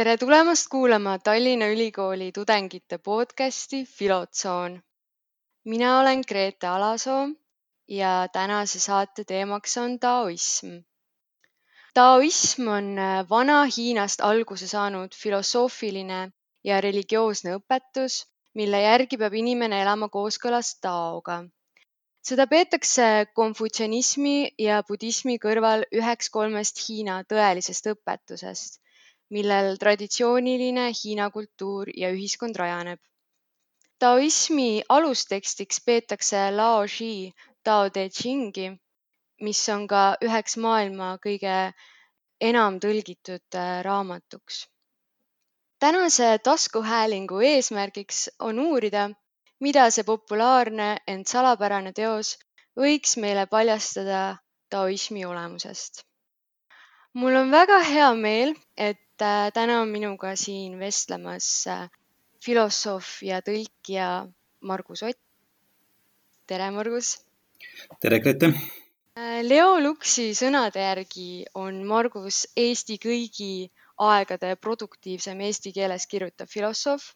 tere tulemast kuulama Tallinna Ülikooli tudengite podcasti Filotsoon. mina olen Grete Alasoo ja tänase saate teemaks on taoism. taoism on äh, Vana-Hiinast alguse saanud filosoofiline ja religioosne õpetus, mille järgi peab inimene elama kooskõlas taoga seda peetakse konfutsianismi ja budismi kõrval üheks kolmest Hiina tõelisest õpetusest, millel traditsiooniline Hiina kultuur ja ühiskond rajaneb. taoismi alustekstiks peetakse Lao Shi Tao Te Chingi, mis on ka üheks maailma kõige enam tõlgitud äh, raamatuks. tänase taskuhäälingu eesmärgiks on uurida, mida see populaarne, ent salapärane teos võiks meile paljastada taoismi olemusest. mul on väga hea meel, et äh, täna on minuga siin vestlemas äh, filosoof ja tõlkija Margus Ott. tere, Margus. tere, Grete. Äh, Leo Luksi sõnade järgi on Margus Eesti kõigi aegade produktiivsem eesti keeles kirjutav filosoof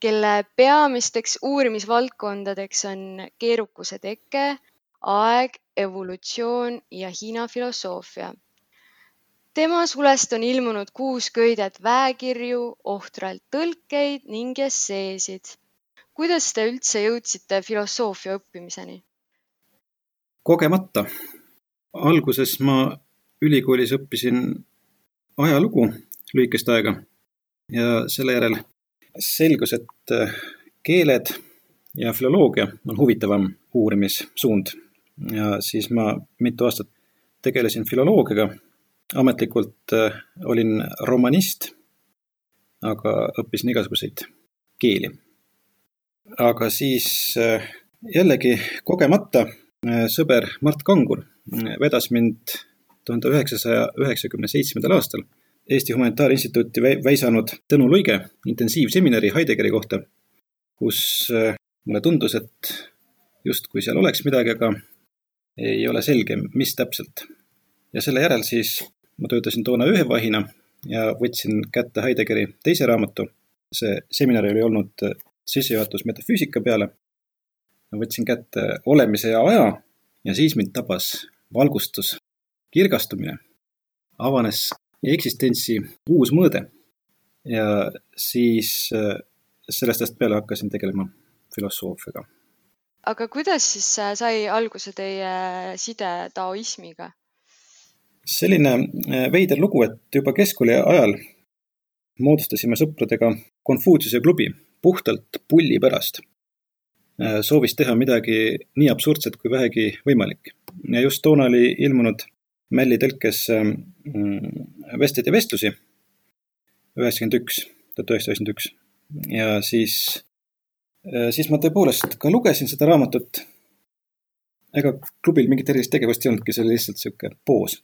kelle peamisteks uurimisvaldkondadeks on keerukuse teke, aeg, evolutsioon ja Hiina filosoofia. Tema sulest on ilmunud kuus köidet väekirju, ohtralt tõlkeid ning esseesid. kuidas te üldse jõudsite filosoofia õppimiseni? kogemata. alguses ma ülikoolis õppisin ajalugu lühikest aega ja selle järel selgus, et äh, keeled ja filoloogia on huvitavam uurimissuund. ja siis ma mitu aastat tegelesin filoloogiaga. Ametlikult äh, olin romanist, aga õppisin igasuguseid keeli. aga siis äh, jällegi kogemata sõber Mart Kangur vedas mind tuhande üheksasaja üheksakümne seitsmendal aastal Eesti Humanitaarinstituuti väisanud Tõnu Luige intensiivseminari Heideggeri kohta, kus äh, mulle tundus, et justkui seal oleks midagi, aga ei ole selge, mis täpselt. ja selle järel siis ma töötasin toona öövahina ja võtsin kätte Heideggeri teise raamatu. see seminar oli olnud äh, sissejuhatus metafüüsika peale. võtsin kätte Olemise ja aja ja siis mind tabas valgustus, kirgastumine. avanes eksistentsi uus mõõde. ja siis äh, sellest ajast peale hakkasin tegelema filosoofiaga. aga kuidas siis äh, sai alguse teie side taoismiga? Selline äh, veider lugu, et juba keskkooli ajal moodustasime sõpradega Konfutsiuse klubi puhtalt pulli pärast. soovis teha midagi nii absurdset kui vähegi võimalik. ja just toona oli ilmunud Mälli tõlkes mm, Vesteid ja vestlusi üheksakümmend üks, tuhat üheksasada üheksakümmend üks. ja siis, äh, siis ma tõepoolest ka lugesin seda raamatut. ega klubil mingit erilist tegevust ei olnudki, see oli lihtsalt sihuke poos.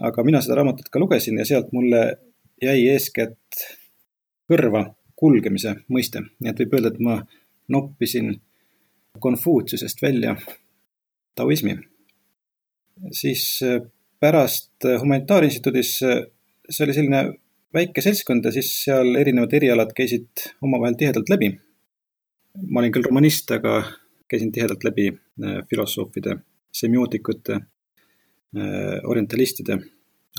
Aga mina seda raamatut ka lugesin ja sealt mulle jäi eeskätt kõrva kulgemise mõiste, nii et võib öelda, et ma noppisin Konfutsiusest välja taoismi siis äh, pärast äh, Humanitaarinstituudis, äh, see oli selline väike seltskond ja siis seal erinevad erialad käisid omavahel tihedalt läbi. ma olin küll romanist, aga käisin tihedalt läbi filosoofide, semiootikute, orientalistide,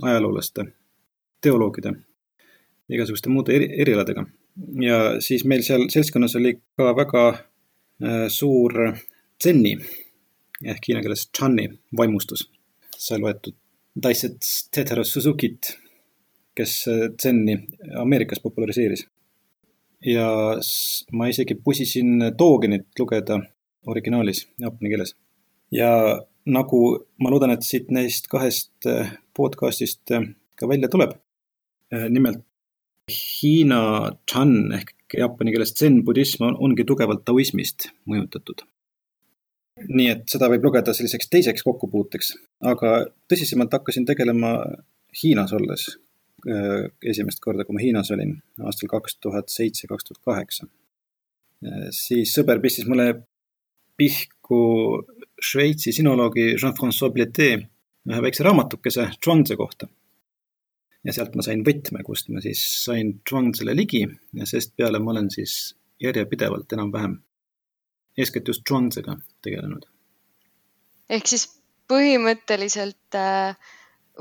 ajaloolaste, teoloogide, igasuguste muude eri, erialadega. ja siis meil seal seltskonnas oli ka väga suur tsenni ehk hiina keeles Chan'i vaimustus. sai loetud Daiset Tetero Suzukit, kes Zen'i Ameerikas populariseeris. ja ma isegi pusisin Dogenit lugeda originaalis, jaapani keeles. ja nagu ma loodan, et siit neist kahest eh, podcast'ist eh, ka välja tuleb. Eh, nimelt Hiina Chan ehk jaapani keeles zen budism on, ongi tugevalt taoismist mõjutatud nii et seda võib lugeda selliseks teiseks kokkupuuteks, aga tõsisemalt hakkasin tegelema Hiinas olles. Esimest korda, kui ma Hiinas olin aastal kaks tuhat seitse, kaks tuhat kaheksa. Siis sõber pistis mulle pihku Šveitsi sinoloogi Jean-Francois Bletee ühe väikse raamatukese Zhuangzi kohta. ja sealt ma sain võtme, kust ma siis sain Zhuangzile ligi ja sest peale ma olen siis järjepidevalt enam-vähem, eeskätt just Zhuangziga tegelenud. ehk siis põhimõtteliselt äh,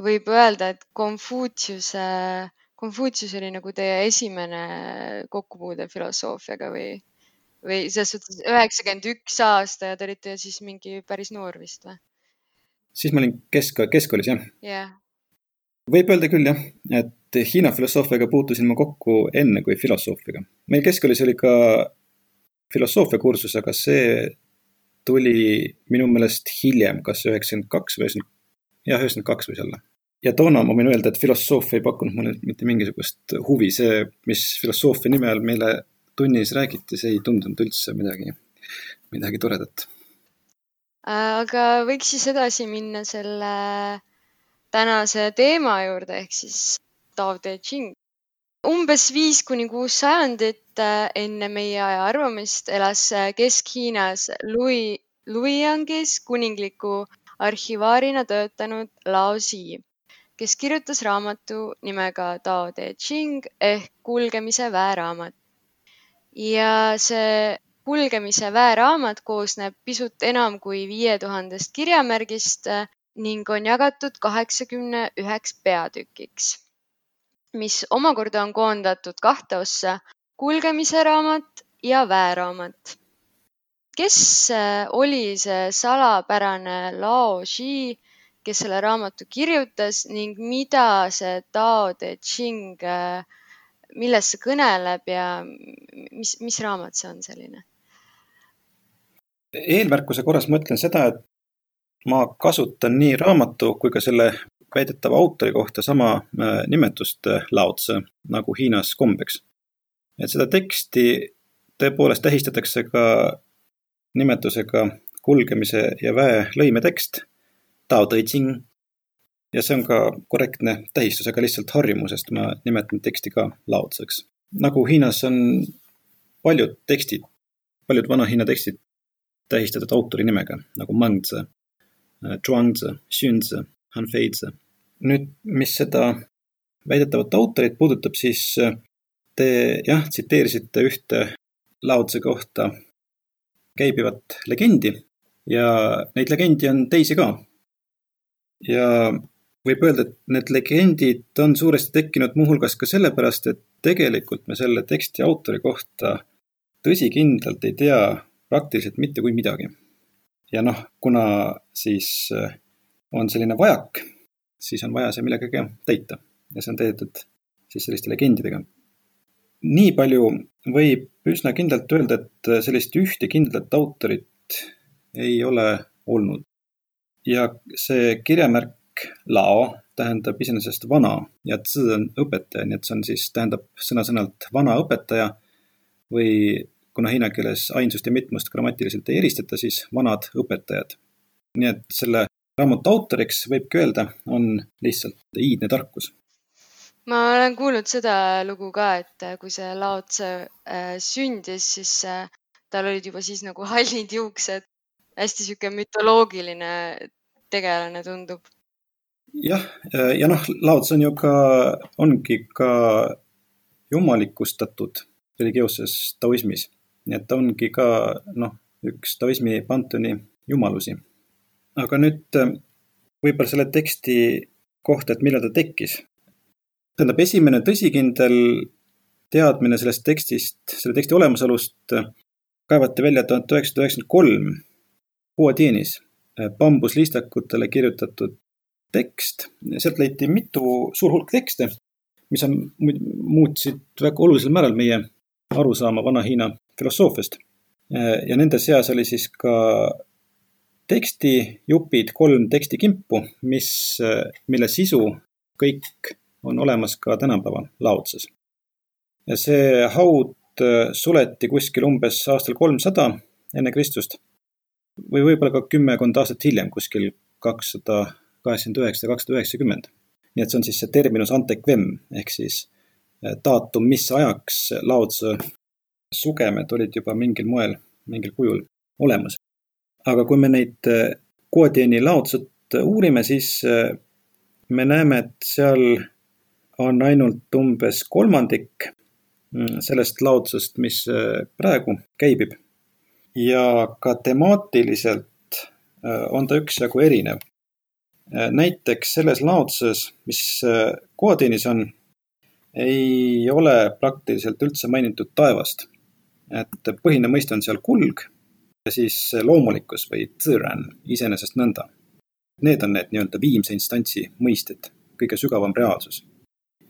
võib öelda, et Konfutsiuse, Konfutsius oli nagu teie esimene kokkupuude filosoofiaga või, või selles suhtes üheksakümmend üks aasta ja te olite siis mingi päris noor vist või? siis ma olin kesk, keskkoolis jah yeah.. võib öelda küll jah, et Hiina filosoofiaga puutusin ma kokku enne kui filosoofiaga. meil keskkoolis oli ka filosoofiakursus, aga see tuli minu meelest hiljem, kas üheksakümmend kaks või üheksakümmend, jah, üheksakümmend kaks võis olla. ja toona ma võin öelda, et filosoofia ei pakkunud mulle mitte mingisugust huvi, see, mis filosoofia nime all meile tunnis räägiti, see ei tundunud üldse midagi, midagi toredat aga võiks siis edasi minna selle tänase teema juurde ehk siis Tao Te Ching. umbes viis kuni kuus sajandit äh, enne meie aja arvamist elas äh, Kesk-Hiinas Louis, Luiyangis kuningliku arhivaarina töötanud Lao Zi, kes kirjutas raamatu nimega Tao Te Ching ehk kulgemise vääraamat. Ja see kulgemise väeraamat koosneb pisut enam kui viie tuhandest kirjamärgist äh, ning on jagatud kaheksakümne üheks peatükiks, mis omakorda on koondatud kahte ossa, kulgemise raamat ja väeraamat. kes äh, oli see salapärane Lao Shi, kes selle raamatu kirjutas ning mida see Tao Te Ching, äh, millest see kõneleb ja mis, mis raamat see on selline? eelmärkuse korras ma ütlen seda, et ma kasutan nii raamatu kui ka selle väidetava autori kohta sama äh, nimetust äh, laotse nagu Hiinas kombeks. et seda teksti tõepoolest tähistatakse ka nimetusega kulgemise ja väe lõimetekst, Tao Te Ching. Ja see on ka korrektne tähistus, aga lihtsalt harjumusest ma nimetan teksti ka laotseks. nagu Hiinas on paljud tekstid, paljud Vana-Hiina tekstid tähistatud autori nimega nagu Mangzi, Zhuangzi, Xunzi, Hanfeizi. nüüd, mis seda väidetavat autorit puudutab, siis äh, te jah, tsiteerisite ühte Laotse kohta käibivat legendi ja neid legendi on teisi ka. ja võib öelda, et need legendid on suuresti tekkinud muuhulgas ka sellepärast, et tegelikult me selle teksti autori kohta tõsikindlalt ei tea praktiliselt mitte kui midagi. ja noh, kuna siis äh, on selline vajak, siis on vaja see millegagi täita ja see on täidetud siis selliste legendidega. nii palju võib üsna kindlalt öelda, et sellist ühte kindlat autorit ei ole olnud. ja see kirjamärk Lao tähendab iseenesest vana ja Zi on õpetaja, nii et see on siis, tähendab sõna-sõnalt vana õpetaja või kuna hiina keeles ainsust ja mitmust grammatiliselt ei eristata, siis vanad õpetajad. nii et selle raamatu autoriks võibki öelda, on lihtsalt iidne tarkus. ma olen kuulnud seda lugu ka, et kui see Lao Tse äh, sündis, siis äh, tal olid juba siis nagu hallid juuksed. hästi sihuke mütoloogiline tegelane tundub. Jah, ja noh, Lao Tse on ju ka, ongi ka jumalikustatud religioosses taoismis nii et ta ongi ka noh, üks taoismi pantoni jumalusi. aga nüüd äh, võib-olla selle teksti kohta, et millal ta tekkis. tähendab, esimene tõsikindel teadmine sellest tekstist, selle teksti olemasolust äh, kaevati välja tuhat üheksasada üheksakümmend kolm Puatienis äh, bambusliistakutele kirjutatud tekst. sealt leiti mitu, suur hulk tekste, mis on, muutsid väga olulisel määral meie arusaama Vana-Hiina filosoofiast. ja nende seas oli siis ka tekstijupid, kolm tekstikimpu, mis, mille sisu kõik on olemas ka tänapäeva laotses. ja see haud suleti kuskil umbes aastal kolmsada enne Kristust või võib-olla ka kümmekond aastat hiljem, kuskil kakssada kaheksakümmend üheksa, kakssada üheksakümmend. nii et see on siis see terminus antequem ehk siis daatum, mis ajaks Laotse sugemed olid juba mingil moel, mingil kujul olemas. aga kui me neid Guodiani äh, laotsat äh, uurime, siis me näeme, et seal on ainult umbes kolmandik mm, sellest laotusest, mis praegu käibib. ja ka temaatiliselt on ta üksjagu erinev. Näiteks selles laotuses, mis Koateenis on, ei ole praktiliselt üldse mainitud taevast. et põhiline mõiste on seal kulg ja siis loomulikkus või tõran, iseenesest nõnda. Need on need nii-öelda viimse instantsi mõisted, kõige sügavam reaalsus.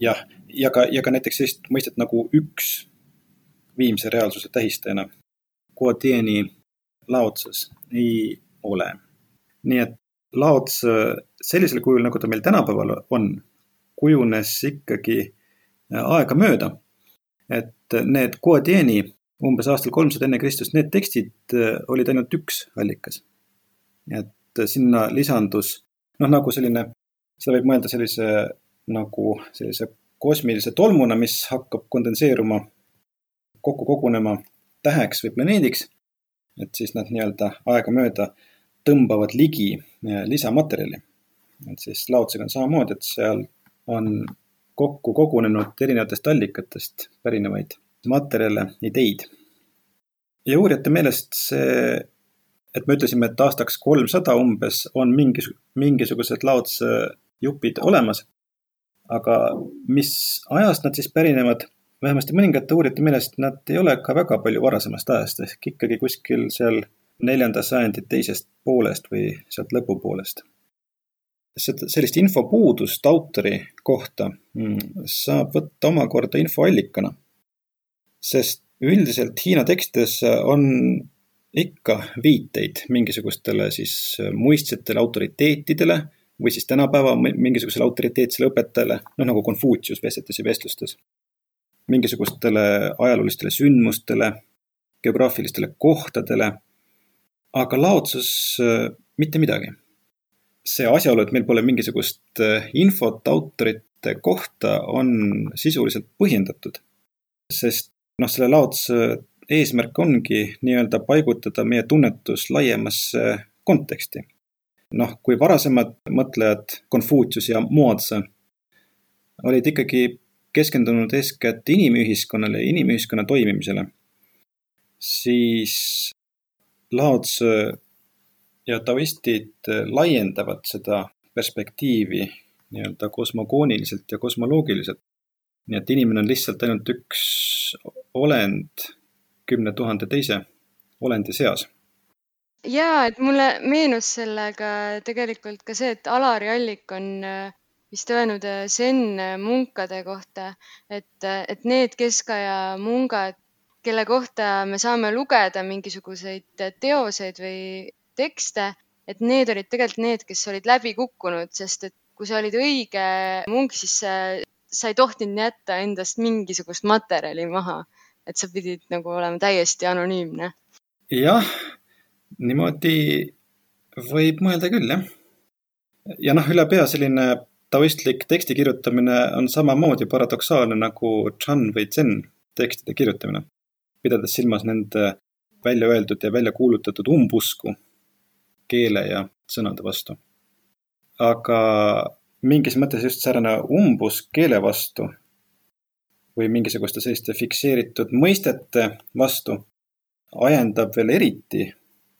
jah, ja ka, ja ka näiteks sellist mõistet nagu üks viimse reaalsuse tähistajana Guadieni laotses ei ole. nii et laots sellisel kujul, nagu ta meil tänapäeval on, kujunes ikkagi aegamööda. et need Guadieni umbes aastal kolmsada enne Kristust, need tekstid äh, olid ainult üks allikas. et äh, sinna lisandus noh, nagu selline, seda võib mõelda sellise nagu sellise kosmilise tolmuna, mis hakkab kondenseeruma, kokku kogunema täheks või planeediks. et siis nad nii-öelda aegamööda tõmbavad ligi äh, lisamaterjali. et siis laotusega on samamoodi, et seal on kokku kogunenud erinevatest allikatest pärinevaid materjale, ideid. ja uurijate meelest see, et me ütlesime, et aastaks kolmsada umbes on mingis, mingisugused laotse jupid olemas. aga mis ajast nad siis pärinevad, vähemasti mõningate uurijate meelest nad ei ole ka väga palju varasemast ajast, ehk ikkagi kuskil seal neljanda sajandi teisest poolest või sealt lõpupoolest sellist infopuudust autori kohta mm, saab võtta omakorda infoallikana sest üldiselt Hiina tekstides on ikka viiteid mingisugustele siis muistsetele autoriteetidele või siis tänapäeva mingisugusele autoriteetsele õpetajale, noh nagu Konfutsius vestletes ja vestlustes. mingisugustele ajaloolistele sündmustele, geograafilistele kohtadele. Aga laotsus mitte midagi. see asjaolu, et meil pole mingisugust infot autorite kohta, on sisuliselt põhjendatud. sest noh, selle laotuse eesmärk ongi nii-öelda paigutada meie tunnetus laiemasse konteksti. noh, kui varasemad mõtlejad, Konfutsius ja Moatse, olid ikkagi keskendunud eeskätt inimühiskonnale ja inimühiskonna toimimisele, siis Laotse ja taoistid laiendavad seda perspektiivi nii-öelda kosmogooniliselt ja kosmoloogiliselt nii et inimene on lihtsalt ainult üks olend kümne tuhande teise olendi seas. ja, et mulle meenus sellega tegelikult ka see, et Alari Allik on äh, vist öelnud äh, zen munkade kohta, et, äh, et need keskaja mungad, kelle kohta me saame lugeda mingisuguseid teoseid või tekste, et need olid tegelikult need, kes olid läbi kukkunud, sest et kui sa olid õige munk, siis sa ei tohtinud jätta endast mingisugust materjali maha, et sa pidid nagu olema täiesti anonüümne. jah, niimoodi võib mõelda küll, jah. ja noh, üle pea selline taoistlik teksti kirjutamine on samamoodi paradoksaalne nagu Chan või Zen tekstide kirjutamine, pidades silmas nende välja öeldud ja välja kuulutatud umbusku keele ja sõnade vastu. aga mingis mõttes just säärane umbusk keele vastu või mingisuguste selliste fikseeritud mõistete vastu ajendab veel eriti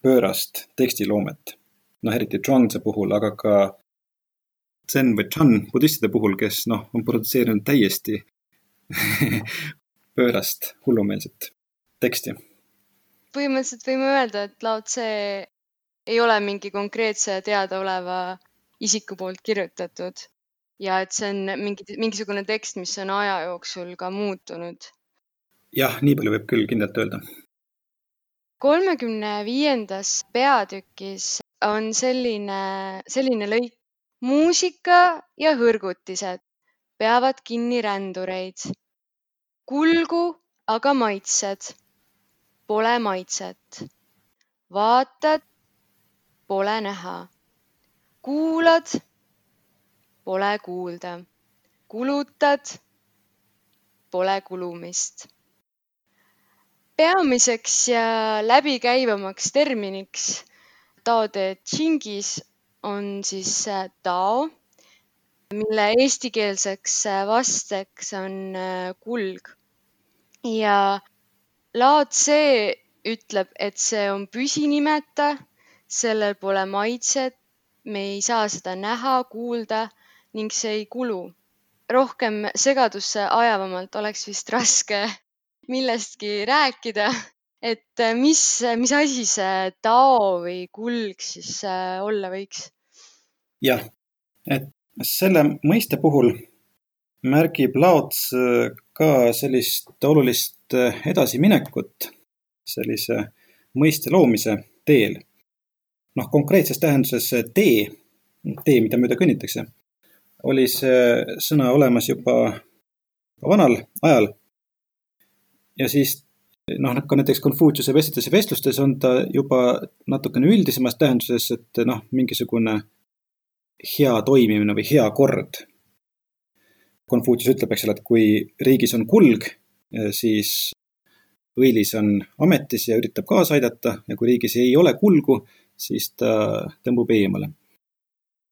pöörast tekstiloomet. noh, eriti Zhuangzi puhul, aga ka Zen või Chan budistide puhul, kes noh, on produtseerinud täiesti pöörast hullumeelset teksti. põhimõtteliselt võime öelda, et Lao Tse ei ole mingi konkreetse teadaoleva isiku poolt kirjutatud ja et see on mingi, mingisugune tekst, mis on aja jooksul ka muutunud. jah, nii palju võib küll kindlalt öelda. kolmekümne viiendas peatükis on selline, selline lõik. muusika ja hõrgutised peavad kinni rändureid. kulgu aga maitsed. Pole maitset. vaatad, pole näha kuulad, pole kuulda, kulutad, pole kulumist. peamiseks ja läbikäivamaks terminiks Tao Te Chingis on siis Tao, mille eestikeelseks vasteks on kulg. ja laad C ütleb, et see on püsinimeta, sellel pole maitset, me ei saa seda näha, kuulda ning see ei kulu. rohkem segadusse ajavamalt oleks vist raske millestki rääkida, et mis, mis asi see tao või kulg siis äh, olla võiks? jah, et selle mõiste puhul märgib Laots ka sellist olulist edasiminekut sellise mõiste loomise teel. noh, konkreetses tähenduses tee, tee, mida mööda kõnnitakse, oli see sõna olemas juba vanal ajal. ja siis noh, ka näiteks Konfutsiuse vestlustes ja vestlustes on ta juba natukene üldisemas tähenduses, et noh, mingisugune hea toimimine või hea kord. Konfutsius ütleb, eks ole, et kui riigis on kulg, siis õilis on ametis ja üritab kaasa aidata ja kui riigis ei ole kulgu, siis ta tõmbub eemale.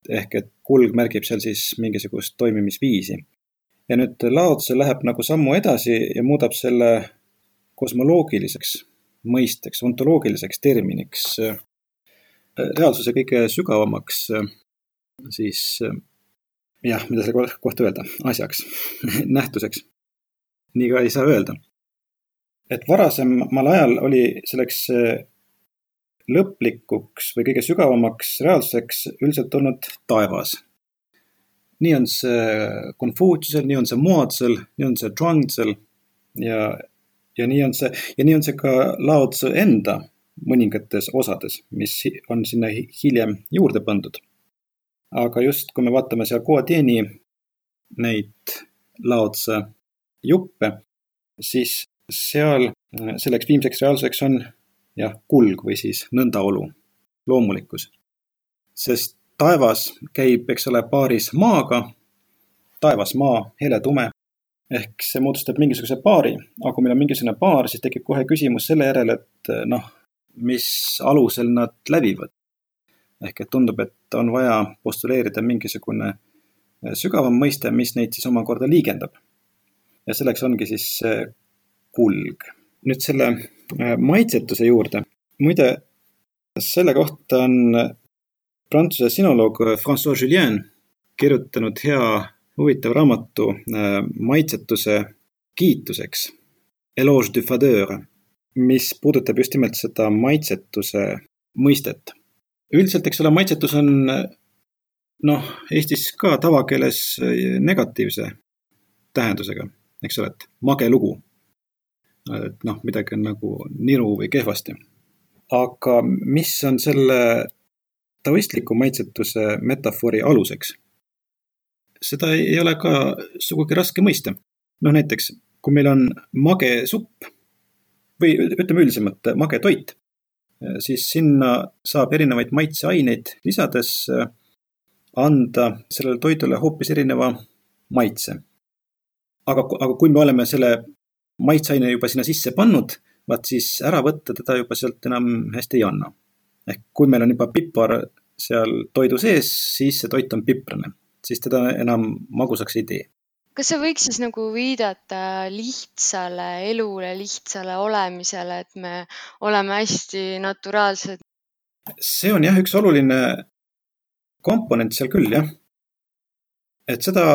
ehk et kulg märgib seal siis mingisugust toimimisviisi. ja nüüd Laotse läheb nagu sammu edasi ja muudab selle kosmoloogiliseks mõisteks, ontoloogiliseks terminiks, reaalsuse kõige sügavamaks siis jah, mida selle kohta öelda, asjaks nähtuseks. Nii ka ei saa öelda et varasemal ajal oli selleks eh, lõplikuks või kõige sügavamaks reaalsuseks üldiselt olnud taevas. nii on see Konfutsiusel, nii on see Moatsel, nii on see Zhuangzil ja, ja nii on see, ja nii on see ka Lao Tzu enda mõningates osades, mis on sinna hiljem juurde pandud. aga just, kui me vaatame seal Guodieni neid Lao Tzu juppe, siis seal selleks viimseks reaalsuseks on jah, kulg või siis nõndaolu, loomulikkus. sest taevas käib, eks ole, paaris maaga, taevas, maa, hele, tume. ehk see moodustab mingisuguse paari, aga kui meil on mingisugune paar, siis tekib kohe küsimus selle järel, et noh, mis alusel nad lävivad. ehk et tundub, et on vaja postuleerida mingisugune äh, sügavam mõiste, mis neid siis omakorda liigendab. Ja selleks ongi siis kulg. nüüd selle äh, maitsetuse juurde. muide, selle kohta on prantsuse sinoloog Francois Julien kirjutanud hea huvitava raamatu äh, maitsetuse kiituseks. Eloge du fadeur, mis puudutab just nimelt seda maitsetuse mõistet. üldiselt, eks ole, maitsetus on noh, Eestis ka tavakeeles negatiivse tähendusega, eks ole, et mage lugu et noh, midagi on nagu niru või kehvasti. aga mis on selle taoistliku maitsetuse metafoori aluseks? seda ei ole ka sugugi raske mõista. noh, näiteks kui meil on mage supp või ütleme üldisemalt mage toit, siis sinna saab erinevaid maitseaineid lisades anda sellele toidule hoopis erineva maitse. Aga, aga kui me oleme selle maitseaine juba sinna sisse pannud, vaat siis ära võtta teda juba sealt enam hästi ei anna. ehk kui meil on juba pipar seal toidu sees, siis see toit on piprane, siis teda enam magusaks ei tee. kas sa võiks siis nagu viidata lihtsale elule, lihtsale olemisele, et me oleme hästi naturaalsed? see on jah, üks oluline komponent seal küll jah. et seda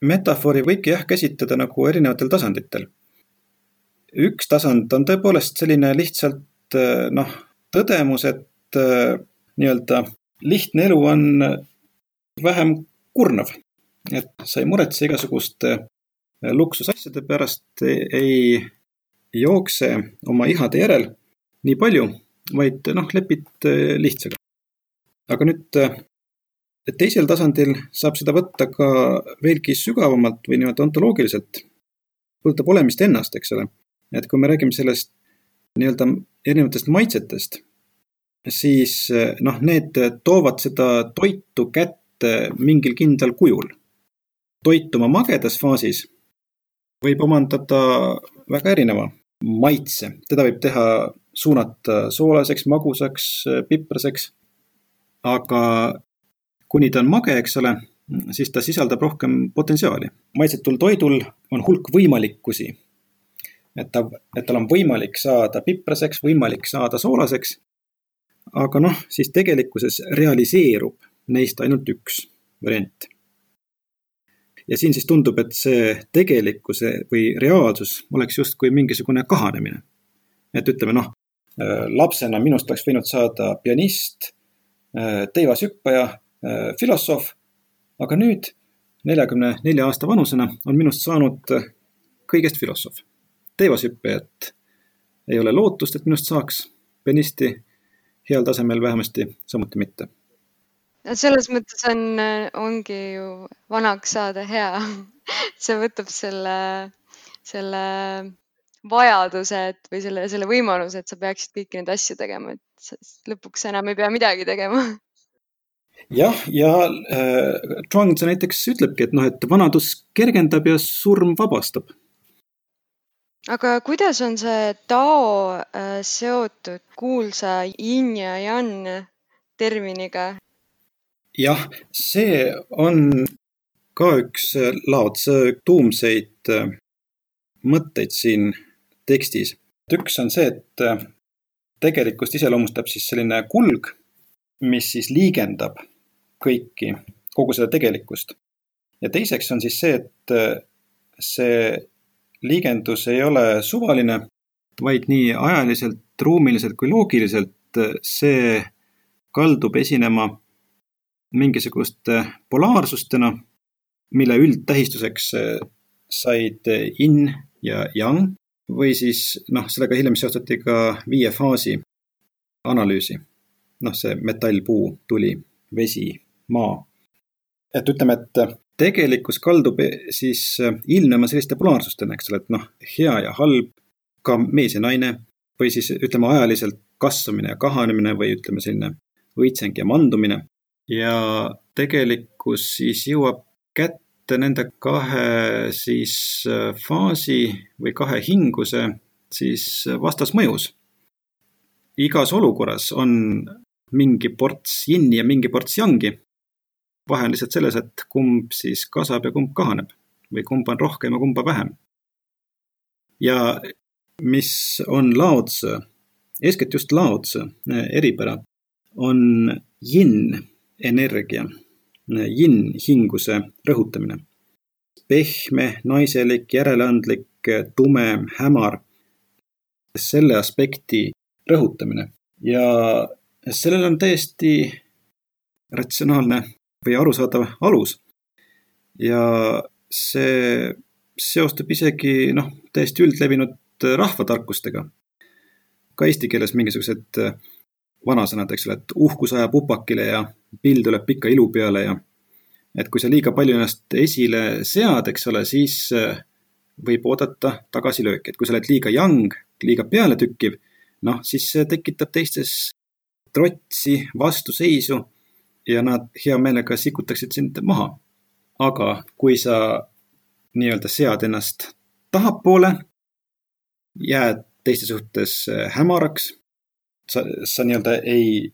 metafoori võibki jah käsitleda nagu erinevatel tasanditel üks tasand on tõepoolest selline lihtsalt äh, noh, tõdemus, et äh, nii-öelda lihtne elu on vähem kurnav. et sa ei muretse igasuguste äh, luksusasjade pärast, ei jookse oma ihade järel nii palju, vaid noh, lepid lihtsaga. aga nüüd teisel tasandil saab seda võtta ka veelgi sügavamalt või nii-öelda ontoloogiliselt. puudutab olemist ennast, eks ole et kui me räägime sellest nii-öelda erinevatest maitsetest, siis noh, need toovad seda toitu kätte mingil kindlal kujul. toit oma magedas faasis võib omandada väga erineva maitse, teda võib teha, suunata soolaseks, magusaks, pipraseks. aga kuni ta on mage, eks ole, siis ta sisaldab rohkem potentsiaali. maitsetul toidul on hulk võimalikkusi. et ta, et tal on võimalik saada pipraseks, võimalik saada soolaseks. aga noh, siis tegelikkuses realiseerub neist ainult üks variant. ja siin siis tundub, et see tegelikkuse või reaalsus oleks justkui mingisugune kahanemine. et ütleme noh, lapsena minust oleks võinud saada pianist, teivashüppaja, filosoof aga nüüd, neljakümne nelja aasta vanusena, on minust saanud kõigest filosoof. teevashüppajat ei ole lootust, et minust saaks, pianisti heal tasemel vähemasti samuti mitte. no selles mõttes on, ongi ju vanaks saada hea see võtab selle, selle vajaduse, et või selle, selle võimaluse, et sa peaksid kõiki neid asju tegema, et lõpuks enam ei pea midagi tegema jah, ja äh, Zhuangzi näiteks ütlebki, et noh, et vanadus kergendab ja surm vabastab. aga kuidas on see Tao äh, seotud kuulsa yin ja yang terminiga? jah, see on ka üks Lao Tse tuumseid äh, mõtteid siin tekstis. üks on see, et äh, tegelikkust iseloomustab siis selline kulg, mis siis liigendab kõiki, kogu seda tegelikkust. ja teiseks on siis see, et äh, see liigendus ei ole suvaline, vaid nii ajaliselt, ruumiliselt kui loogiliselt äh, see kaldub esinema mingisuguste polaarsustena, mille üldtähistuseks äh, said in ja yang või siis noh, sellega hiljem seostati ka viie faasi analüüsi. Noh, see metall, puu, tuli, vesi, maa. et ütleme, et tegelikkus kaldub siis ilmnema selliste polaarsustena, eks ole, et noh, hea ja halb, ka mees ja naine või siis ütleme ajaliselt kasvamine ja kahanemine või ütleme selline õitseng ja mandumine. ja tegelikkus siis jõuab kätte nende kahe siis faasi või kahe hinguse siis vastasmõjus. igas olukorras on mingi ports jinni ja mingi ports jangi vahe on lihtsalt selles, et kumb siis kasvab ja kumb kahaneb või kumba on rohkem ja kumba vähem. ja mis on laotse, eeskätt just laotse eripära, on yin energia, yin hinguse rõhutamine. pehme, naiselik, järeleandlik, tume, hämar, selle aspekti rõhutamine ja sellel on täiesti ratsionaalne või arusaadav alus. ja see seostub isegi noh, täiesti üldlevinud rahvatarkustega. ka eesti keeles mingisugused vanasõnad, eks ole, et uhkus ajab upakile ja pill tuleb pika ilu peale ja et kui sa liiga palju ennast esile sead, eks ole, siis võib oodata tagasilööki, et kui sa oled liiga young, liiga pealetükkiv, noh, siis see tekitab teistes trotsi, vastuseisu ja nad hea meelega sikutaksid sind maha. aga kui sa nii-öelda sead ennast tahapoole, jääd teiste suhtes äh, hämaraks, sa, sa nii-öelda ei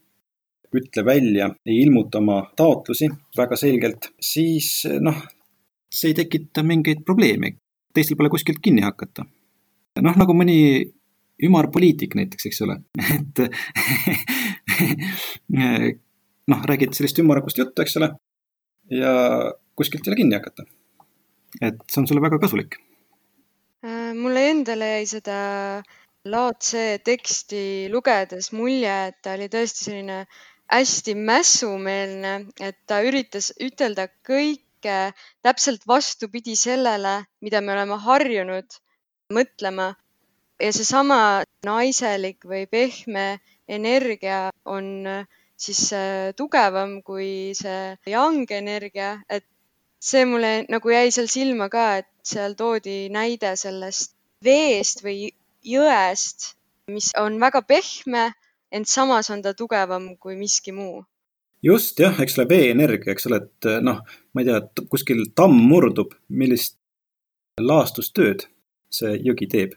ütle välja, ei ilmuta oma taotlusi väga selgelt, siis äh, noh, see ei tekita mingeid probleeme. teistel pole kuskilt kinni hakata. noh, nagu mõni ümarpoliitik näiteks, eks ole, et noh, räägid sellist ümmargust juttu, eks ole, ja kuskilt ei ole kinni hakata. et see on sulle väga kasulik. Äh, mulle endale jäi seda Lao Tse teksti lugedes mulje, et ta oli tõesti selline hästi mässumeelne, et ta üritas ütelda kõike täpselt vastupidi sellele, mida me oleme harjunud mõtlema. Ja seesama naiselik või pehme energia on äh, siis äh, tugevam kui see yang energia, et see mulle nagu jäi seal silma ka, et seal toodi näide sellest veest või jõest, mis on väga pehme, ent samas on ta tugevam kui miski muu. just jah, eks ole, veeenergia, eks ole, et noh, ma ei tea, kuskil tamm murdub, millist laastustööd see jõgi teeb.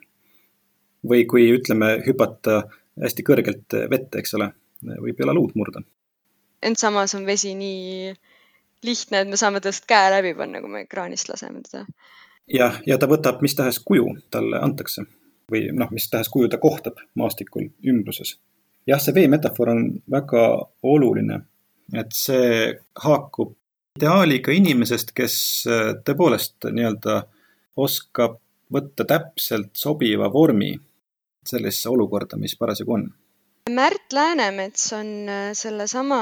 Või kui ütleme, hüpata hästi kõrgelt vette, eks ole võib jalaluud murda. ent samas on vesi nii lihtne, et me saame tast käe läbi panna, kui me ekraanist laseme teda. jah, ja ta võtab mis tahes kuju talle antakse või noh, mis tahes kuju ta kohtab maastikul ümbruses. jah, see veemetafoor on väga oluline, et see haakub ideaaliga inimesest, kes äh, tõepoolest nii-öelda oskab võtta täpselt sobiva vormi sellisesse olukorda, mis parasjagu on. Märt Läänemets on äh, sellesama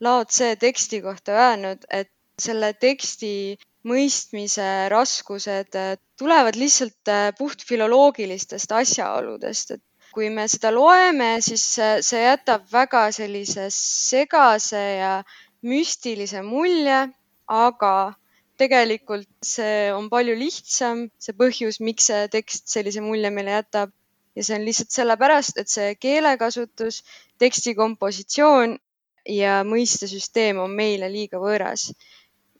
Lao Tse teksti kohta öelnud, et selle teksti mõistmise raskused äh, tulevad lihtsalt äh, puht filoloogilistest asjaoludest, et kui me seda loeme, siis see jätab väga sellise segase ja müstilise mulje, aga tegelikult see on palju lihtsam, see põhjus, miks see tekst sellise mulje meile jätab. Ja see on lihtsalt sellepärast, et see keelekasutus, teksti kompositsioon ja mõistesüsteem on meile liiga võõras.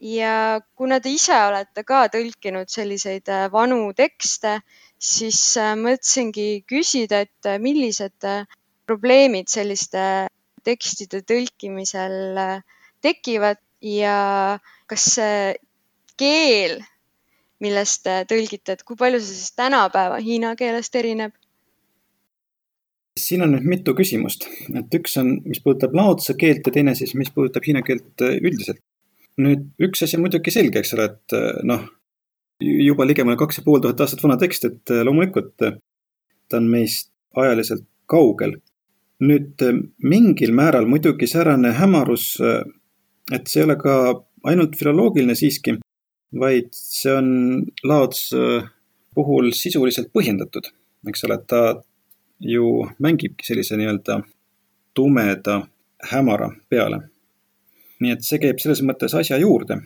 ja kuna te ise olete ka tõlkinud selliseid äh, vanu tekste, siis äh, mõtlesingi küsida, et äh, millised probleemid selliste tekstide tõlkimisel tekivad ja kas see keel, millest te tõlgite, et kui palju see siis tänapäeva hiina keelest erineb? Siin on nüüd mitu küsimust, et üks on, mis puudutab laotse keelt ja teine siis, mis puudutab hiina keelt äh, üldiselt. nüüd üks asi on muidugi selge, eks ole, et äh, noh, juba ligemale kaks ja pool tuhat aastat vana tekst, et äh, loomulikult ta on meist ajaliselt kaugel. nüüd mingil määral muidugi säärane hämarus, et see ei ole ka ainult filoloogiline siiski, vaid see on laots puhul sisuliselt põhjendatud, eks ole, ta ju mängibki sellise nii-öelda tumeda hämara peale. nii et see käib selles mõttes asja juurde.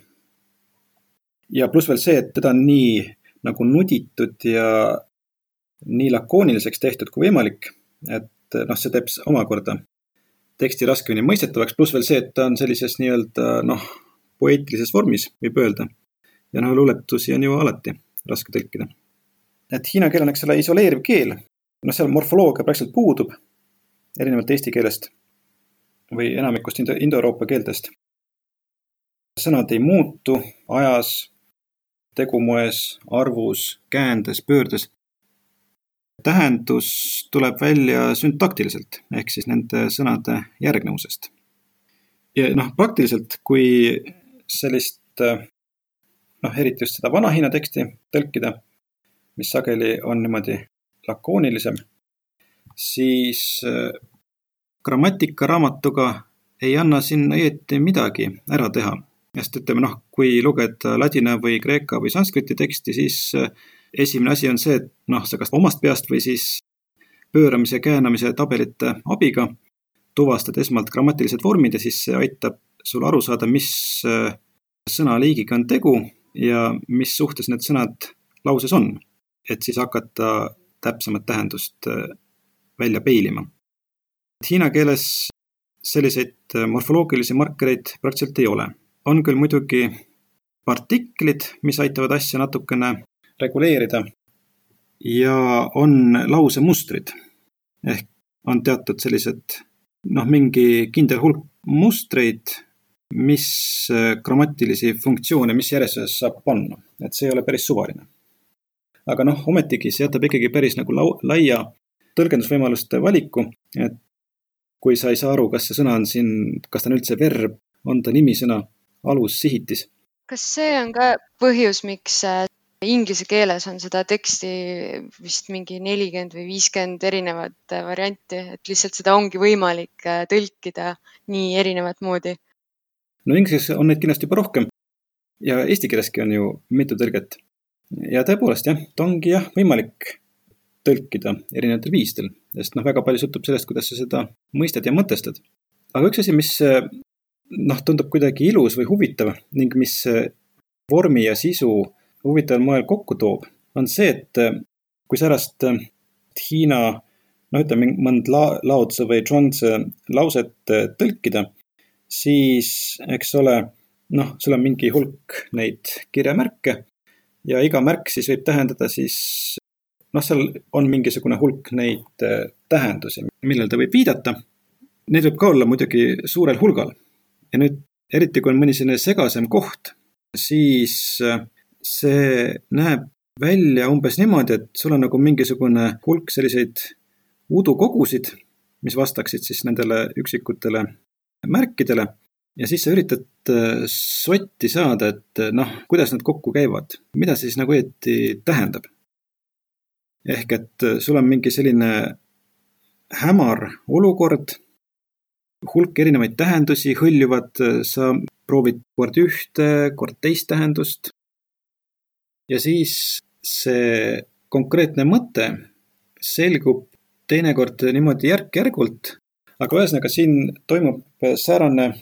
ja pluss veel see, et teda on nii nagu nuditud ja nii lakooniliseks tehtud kui võimalik, et noh, see teeb omakorda teksti raskemini mõistetavaks, pluss veel see, et ta on sellises nii-öelda noh, poeetilises vormis, võib öelda. ja noh, luuletusi on ju alati raske tõlkida. et hiina keel on, eks ole, isoleeriv keel noh, seal morfoloogia praktiliselt puudub, erinevalt eesti keelest või enamikust indo, indoeuroopa keeltest. sõnad ei muutu ajas, tegumoes, arvus, käändes, pöördes. tähendus tuleb välja süntaktiliselt ehk siis nende sõnade järgnevusest. ja noh, praktiliselt, kui sellist noh, eriti just seda vana-Hiina teksti tõlkida, mis sageli on niimoodi lakoonilisem, siis äh, grammatikaraamatuga ei anna siin õieti midagi ära teha. sest ütleme noh, kui lugeda ladina või kreeka või sanskriti teksti, siis äh, esimene asi on see, et noh, sa kas omast peast või siis pööramise, käänamise tabelite abiga tuvastad esmalt grammatilised vormid ja siis see aitab sul aru saada, mis äh, sõnaliigiga on tegu ja mis suhtes need sõnad lauses on. et siis hakata täpsemat tähendust äh, välja peilima. Hiina keeles selliseid äh, morfoloogilisi markereid praktiliselt ei ole. on küll muidugi partiklid, mis aitavad asja natukene reguleerida ja on lausemustrid ehk on teatud sellised noh, mingi kindel hulk mustreid, mis äh, grammatilisi funktsioone, mis järjestuses saab panna, et see ei ole päris suvaline aga noh, ometigi see jätab ikkagi päris nagu lau-, laia tõlgendusvõimaluste valiku, et kui sa ei saa aru, kas see sõna on siin, kas ta on üldse verb, on ta nimisõna, alus, sihitis. kas see on ka põhjus, miks äh, inglise keeles on seda teksti vist mingi nelikümmend või viiskümmend erinevat äh, varianti, et lihtsalt seda ongi võimalik äh, tõlkida nii erinevat moodi? no inglise keeles on neid kindlasti juba rohkem ja eesti keeleski on ju mitu tõlget ja tõepoolest jah, ta ongi jah, võimalik tõlkida erinevatel viisidel, sest noh, väga palju sõltub sellest, kuidas sa seda mõistad ja mõtestad. aga üks asi, mis noh, tundub kuidagi ilus või huvitav ning mis vormi ja sisu huvitaval moel kokku toob, on see, et kui särast Hiina noh, ütleme mõnd la-, laotse või zhuangzi lauset tõlkida, siis eks ole, noh, sul on mingi hulk neid kirjamärke ja iga märk siis võib tähendada siis noh, seal on mingisugune hulk neid äh, tähendusi, millele ta võib viidata. Neid võib ka olla muidugi suurel hulgal. ja nüüd eriti kui on mõni selline segasem koht, siis see näeb välja umbes niimoodi, et sul on nagu mingisugune hulk selliseid udukogusid, mis vastaksid siis nendele üksikutele märkidele ja siis sa üritad äh, sotti saada, et äh, noh, kuidas nad kokku käivad, mida see siis nagu õieti tähendab. ehk et äh, sul on mingi selline hämar olukord, hulk erinevaid tähendusi hõljuvad, sa proovid kord ühte, kord teist tähendust. ja siis see konkreetne mõte selgub teinekord niimoodi järk-järgult, aga ühesõnaga siin toimub säärane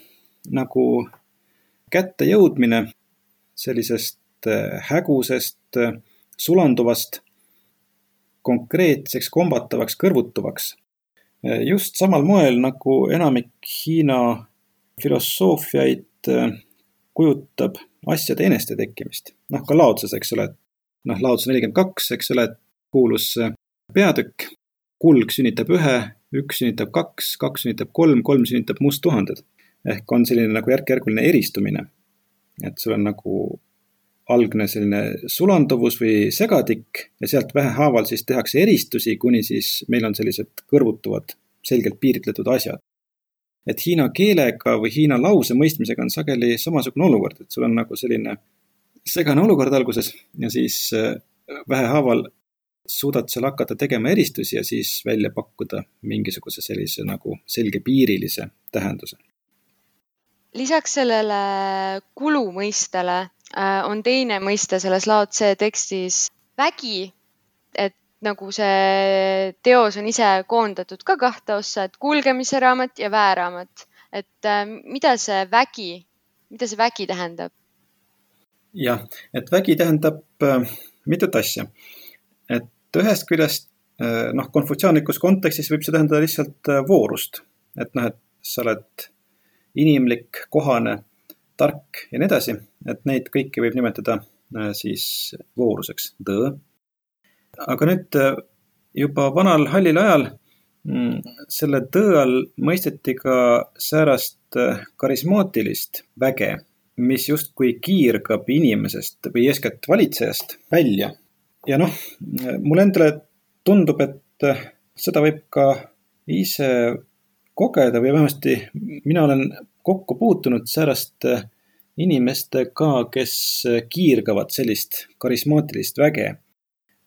nagu kättejõudmine sellisest äh, hägusest, äh, sulanduvast, konkreetseks, kombatavaks, kõrvutuvaks. Äh, just samal moel, nagu enamik Hiina filosoofiaid kujutab asjade eneste tekkimist. noh, ka Laotses, eks ole, noh, Laots nelikümmend kaks, eks ole, kuulus peatükk, kulg sünnitab ühe, üks sünnitab kaks, kaks sünnitab kolm, kolm sünnitab musttuhanded ehk on selline nagu järk-järguline eristumine. et sul on nagu algne selline sulanduvus või segadik ja sealt vähehaaval siis tehakse eristusi, kuni siis meil on sellised kõrvutuvad, selgelt piiritletud asjad. et hiina keelega või hiina lause mõistmisega on sageli samasugune olukord, et sul on nagu selline segane olukord alguses ja siis äh, vähehaaval suudad seal hakata tegema eristusi ja siis välja pakkuda mingisuguse sellise nagu selgepiirilise tähenduse lisaks sellele kulu mõistele äh, on teine mõiste selles Lao Tse tekstis vägi, et nagu see teos on ise koondatud ka kahte ossa, et kulgemise raamat ja vääraamat. et äh, mida see vägi, mida see vägi tähendab? jah, et vägi tähendab äh, mitut asja. et ühest küljest noh, konfutsiaanlikus kontekstis võib see tähendada lihtsalt voorust, et noh, et sa oled inimlik, kohane, tark ja nii edasi, et neid kõiki võib nimetada äh, siis vooruseks, tõõ. aga nüüd äh, juba vanal hallil ajal mm, selle tõe all mõisteti ka säärast äh, karismaatilist väge, mis justkui kiirgab inimesest või eeskätt valitsejast välja. ja noh, mulle endale tundub, et seda võib ka ise kogeda või vähemasti mina olen kokku puutunud sääraste inimestega, kes kiirgavad sellist karismaatilist väge.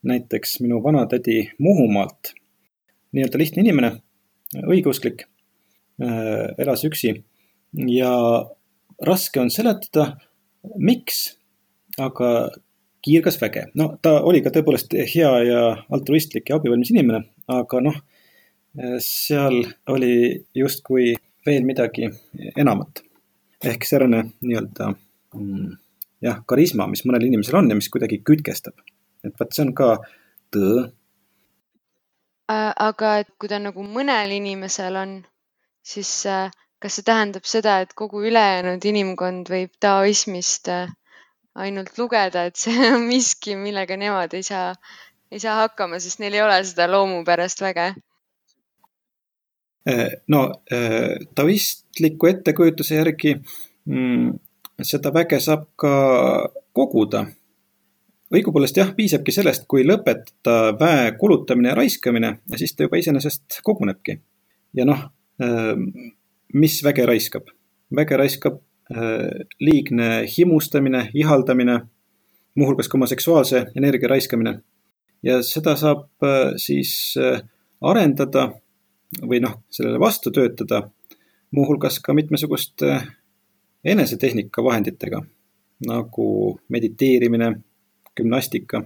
näiteks minu vanatädi Muhumaalt, nii-öelda lihtne inimene, õigeusklik, äh, elas üksi ja raske on seletada, miks, aga kiirgas väge. no ta oli ka tõepoolest hea ja altruistlik ja abivalmis inimene, aga noh seal oli justkui veel midagi enamat. ehk säärane nii-öelda mm, jah, karisma, mis mõnel inimesel on ja mis kuidagi kütkestab. et vot see on ka tõe. aga et kui ta nagu mõnel inimesel on, siis äh, kas see tähendab seda, et kogu ülejäänud inimkond võib taoismist äh, ainult lugeda, et see on miski, millega nemad ei saa, ei saa hakkama, sest neil ei ole seda loomupärast väge Äh, no äh, taoistliku ettekujutuse järgi mm, seda väge saab ka koguda. õigupoolest jah, piisabki sellest, kui lõpetada väe kulutamine ja raiskamine ja siis ta juba iseenesest kogunebki. ja noh, äh, mis väge raiskab? väge raiskab liigne himustamine, ihaldamine, muuhulgas ka oma seksuaalse energia raiskamine. ja seda saab siis arendada või noh, sellele vastu töötada, muuhulgas ka mitmesuguste enesetehnika vahenditega nagu mediteerimine, gümnastika.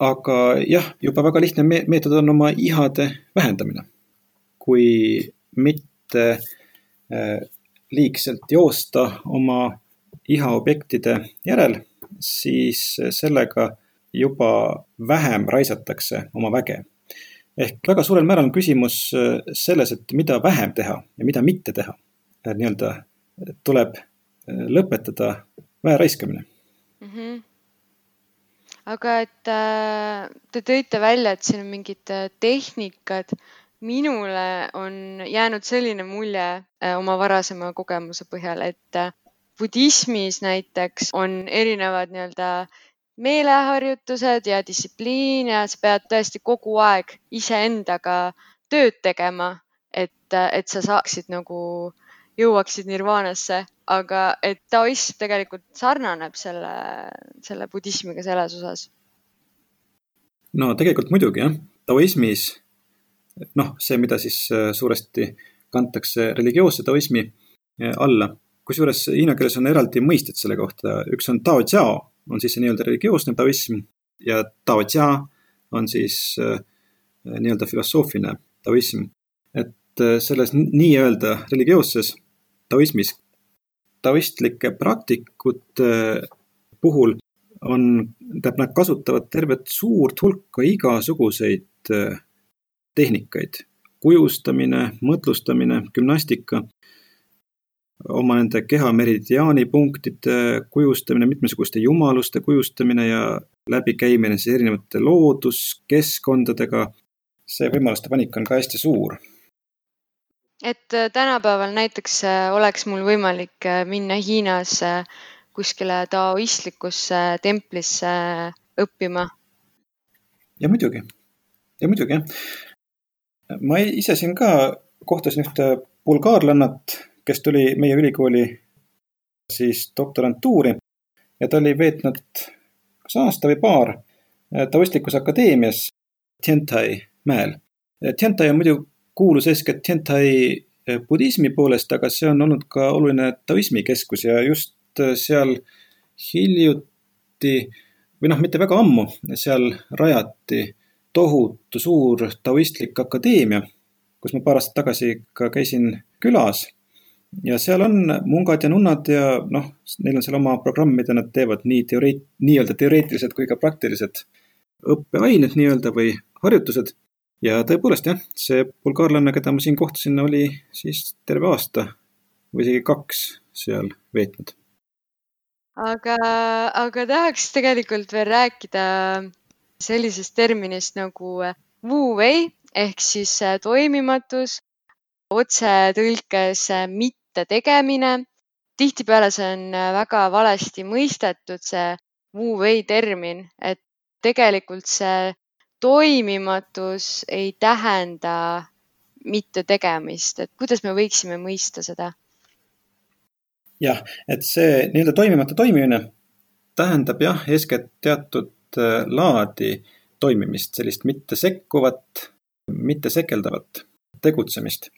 aga jah, juba väga lihtne meetod on oma ihade vähendamine. kui mitte äh, liigselt joosta oma ihaobjektide järel, siis sellega juba vähem raisatakse oma väge ehk väga suurel määral on küsimus äh, selles, et mida vähem teha ja mida mitte teha. nii-öelda tuleb äh, lõpetada väe raiskamine mm. -hmm. aga et äh, te tõite välja, et siin on mingid tehnikad, minule on jäänud selline mulje äh, oma varasema kogemuse põhjal, et äh, budismis näiteks on erinevad nii-öelda meeleharjutused ja distsipliin ja sa pead tõesti kogu aeg iseendaga tööd tegema, et, et sa saaksid nagu, jõuaksid nirvaanasse, aga et taoism tegelikult sarnaneb selle, selle budismiga selles osas. no tegelikult muidugi jah, taoismis noh, see, mida siis äh, suuresti kantakse religioosse taoismi äh, alla. kusjuures hiina keeles on eraldi mõisted selle kohta, üks on tao jiao, on siis see nii-öelda religioosne taoism ja tao jia on siis äh, nii-öelda filosoofiline taoism. et selles nii-öelda religioosses taoismis taoistlike praktikute puhul on, tähendab, nad kasutavad tervet suurt hulka igasuguseid tehnikaid. kujustamine, mõtlustamine, gümnastika, oma nende keha meridiaanipunktide kujustamine, mitmesuguste jumaluste kujustamine ja läbikäimine siis erinevate looduskeskkondadega. see võimaluste vanik on ka hästi suur et äh, tänapäeval näiteks äh, oleks mul võimalik äh, minna Hiinas kuskile taoistlikusse templisse õppima? ja muidugi, ja muidugi jah ma ise siin ka kohtasin ühte bulgaarlannat, kes tuli meie ülikooli siis doktorantuuri ja ta oli veetnud kas aasta või paar taoistlikus akadeemias Tiantai mäel. Tiantai on muidu kuulus eeskätt Tiantai budismi poolest, aga see on olnud ka oluline taoismi keskus ja just seal hiljuti või noh, mitte väga ammu, seal rajati tohutu suur taoistlik akadeemia, kus ma paar aastat tagasi ka käisin külas. Ja seal on mungad ja nunnad ja noh, neil on seal oma programm, mida nad teevad nii teoreet-, nii-öelda teoreetilised kui ka praktilised õppeained nii-öelda või harjutused. ja tõepoolest jah, see bulgaarlane, keda ma siin kohtasin, oli siis terve aasta või isegi kaks seal veetnud. aga, aga tahaks tegelikult veel rääkida sellisest terminist nagu äh, Wu Wei ehk siis äh, toimimatus, otsetõlkes äh, mittetegemine. tihtipeale see on väga valesti mõistetud, see Wu Wei termin, et tegelikult see toimimatus ei tähenda mittetegemist, et kuidas me võiksime mõista seda? jah, et see nii-öelda toimimatu toimimine tähendab jah, eeskätt teatud Äh, laadi toimimist, sellist mitte sekkuvat, mitte sekeldavat tegutsemist.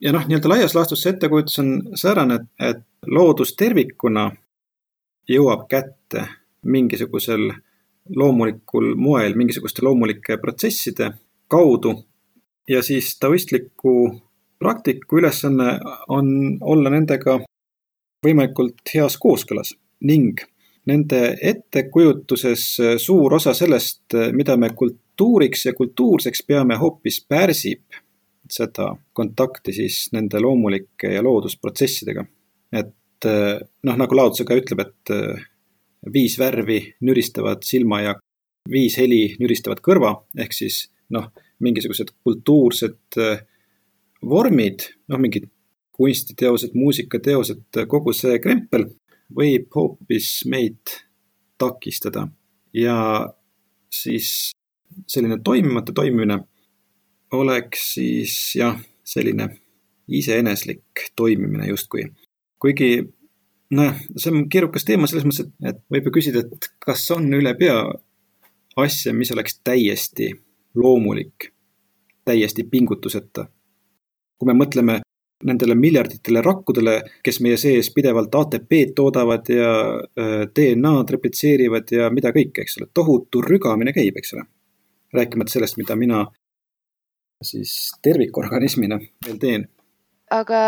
Ja noh, nii-öelda laias laastus see ettekujutus on säärane, et loodus tervikuna jõuab kätte mingisugusel loomulikul moel, mingisuguste loomulike protsesside kaudu. Ja siis taoistliku praktiku ülesanne on olla nendega võimalikult heas kooskõlas ning nende ettekujutuses suur osa sellest, mida me kultuuriks ja kultuurseks peame, hoopis pärsib seda kontakti siis nende loomulike ja loodusprotsessidega. et äh, noh, nagu Laotse ka ütleb, et viis värvi nüristavad silma ja viis heli nüristavad kõrva, ehk siis noh, mingisugused kultuursed vormid, noh, mingid kunstiteosed, muusikateosed, kogu see krempel võib hoopis meid takistada ja siis selline toimimatu toimimine oleks siis jah, selline iseeneslik toimimine justkui. kuigi noh, see on keerukas teema selles mõttes, et, et võib ju küsida, et kas on ülepea asja, mis oleks täiesti loomulik, täiesti pingutuseta. kui me mõtleme nendele miljarditele rakkudele, kes meie sees pidevalt ATP-d toodavad ja äh, DNA-d replitseerivad ja mida kõike, eks ole, tohutu rügamine käib, eks ole. rääkimata sellest, mida mina siis tervikorganismina veel teen. aga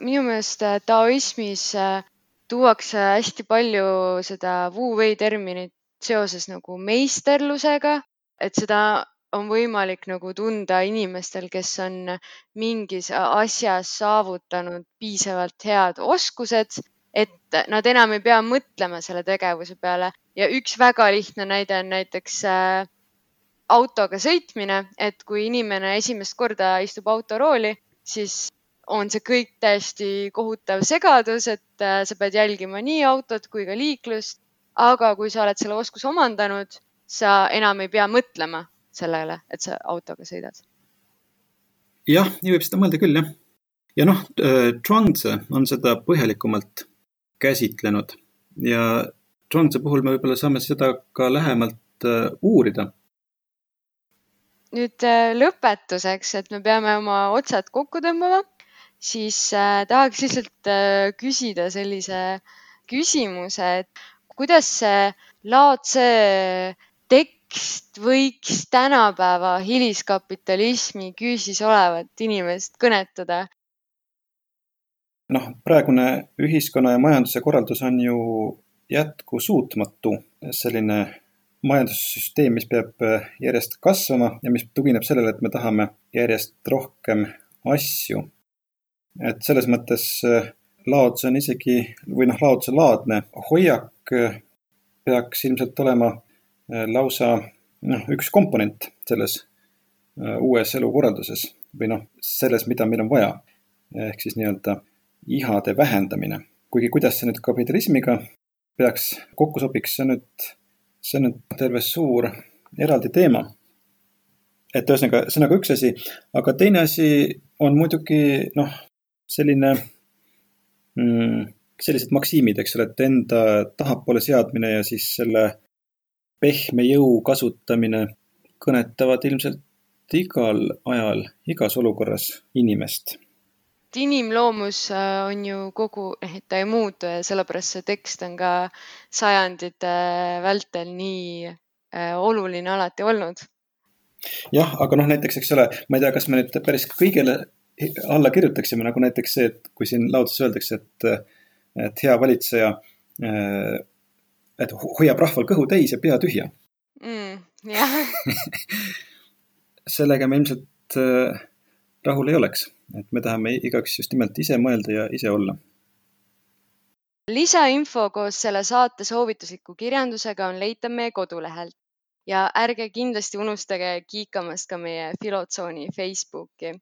minu meelest äh, taoismis äh, tuuakse hästi palju seda Wu Wei terminit seoses nagu meisterlusega, et seda on võimalik nagu tunda inimestel, kes on mingis asjas saavutanud piisavalt head oskused, et nad enam ei pea mõtlema selle tegevuse peale ja üks väga lihtne näide on näiteks äh, autoga sõitmine, et kui inimene esimest korda istub autorooli, siis on see kõik täiesti kohutav segadus, et äh, sa pead jälgima nii autot kui ka liiklust. aga kui sa oled selle oskuse omandanud, sa enam ei pea mõtlema sellele, et sa autoga sõidad. jah, nii võib seda mõelda küll, jah. ja noh, Zhuangzi on seda põhjalikumalt käsitlenud ja Zhuangzi puhul me võib-olla saame seda ka lähemalt äh, uurida nüüd äh, lõpetuseks, et me peame oma otsad kokku tõmbama, siis äh, tahaks lihtsalt äh, küsida sellise küsimuse, et kuidas see laadse tekst võiks tänapäeva hiliskapitalismi küüsis olevat inimest kõnetada? noh, praegune ühiskonna ja majanduse korraldus on ju jätkusuutmatu, selline majandussüsteem, mis peab äh, järjest kasvama ja mis tugineb sellele, et me tahame järjest rohkem asju. et selles mõttes äh, laodus on isegi või noh, laoduse laadne hoiak äh, peaks ilmselt olema lausa noh, üks komponent selles uues elukorralduses või noh, selles, mida meil on vaja. ehk siis nii-öelda ihade vähendamine. kuigi kuidas see nüüd kapitalismiga peaks kokku sobiks, see nüüd see on nüüd terve suur eraldi teema. et ühesõnaga, see on nagu üks asi, aga teine asi on muidugi noh, selline mm,, sellised maksiimid, eks ole, et enda tahapoole seadmine ja siis selle pehme jõu kasutamine kõnetavad ilmselt igal ajal, igas olukorras inimest et inimloomus äh, on ju kogu, et ta ei muutu ja sellepärast see tekst on ka sajandite vältel nii äh, oluline alati olnud. jah, aga noh, näiteks, eks ole, ma ei tea, kas me nüüd päris kõigele alla kirjutaksime, nagu näiteks see, et kui siin laudses öeldakse, et, et hea valitseja, äh, et hoiab rahval kõhu täis ja pea tühja mm,. jah sellega me ilmselt rahul ei oleks et me tahame igaks just nimelt ise mõelda ja ise olla. lisainfo koos selle saate soovitusliku kirjandusega on leitav meie kodulehelt ja ärge kindlasti unustage kiikamast ka meie Filotsooni Facebooki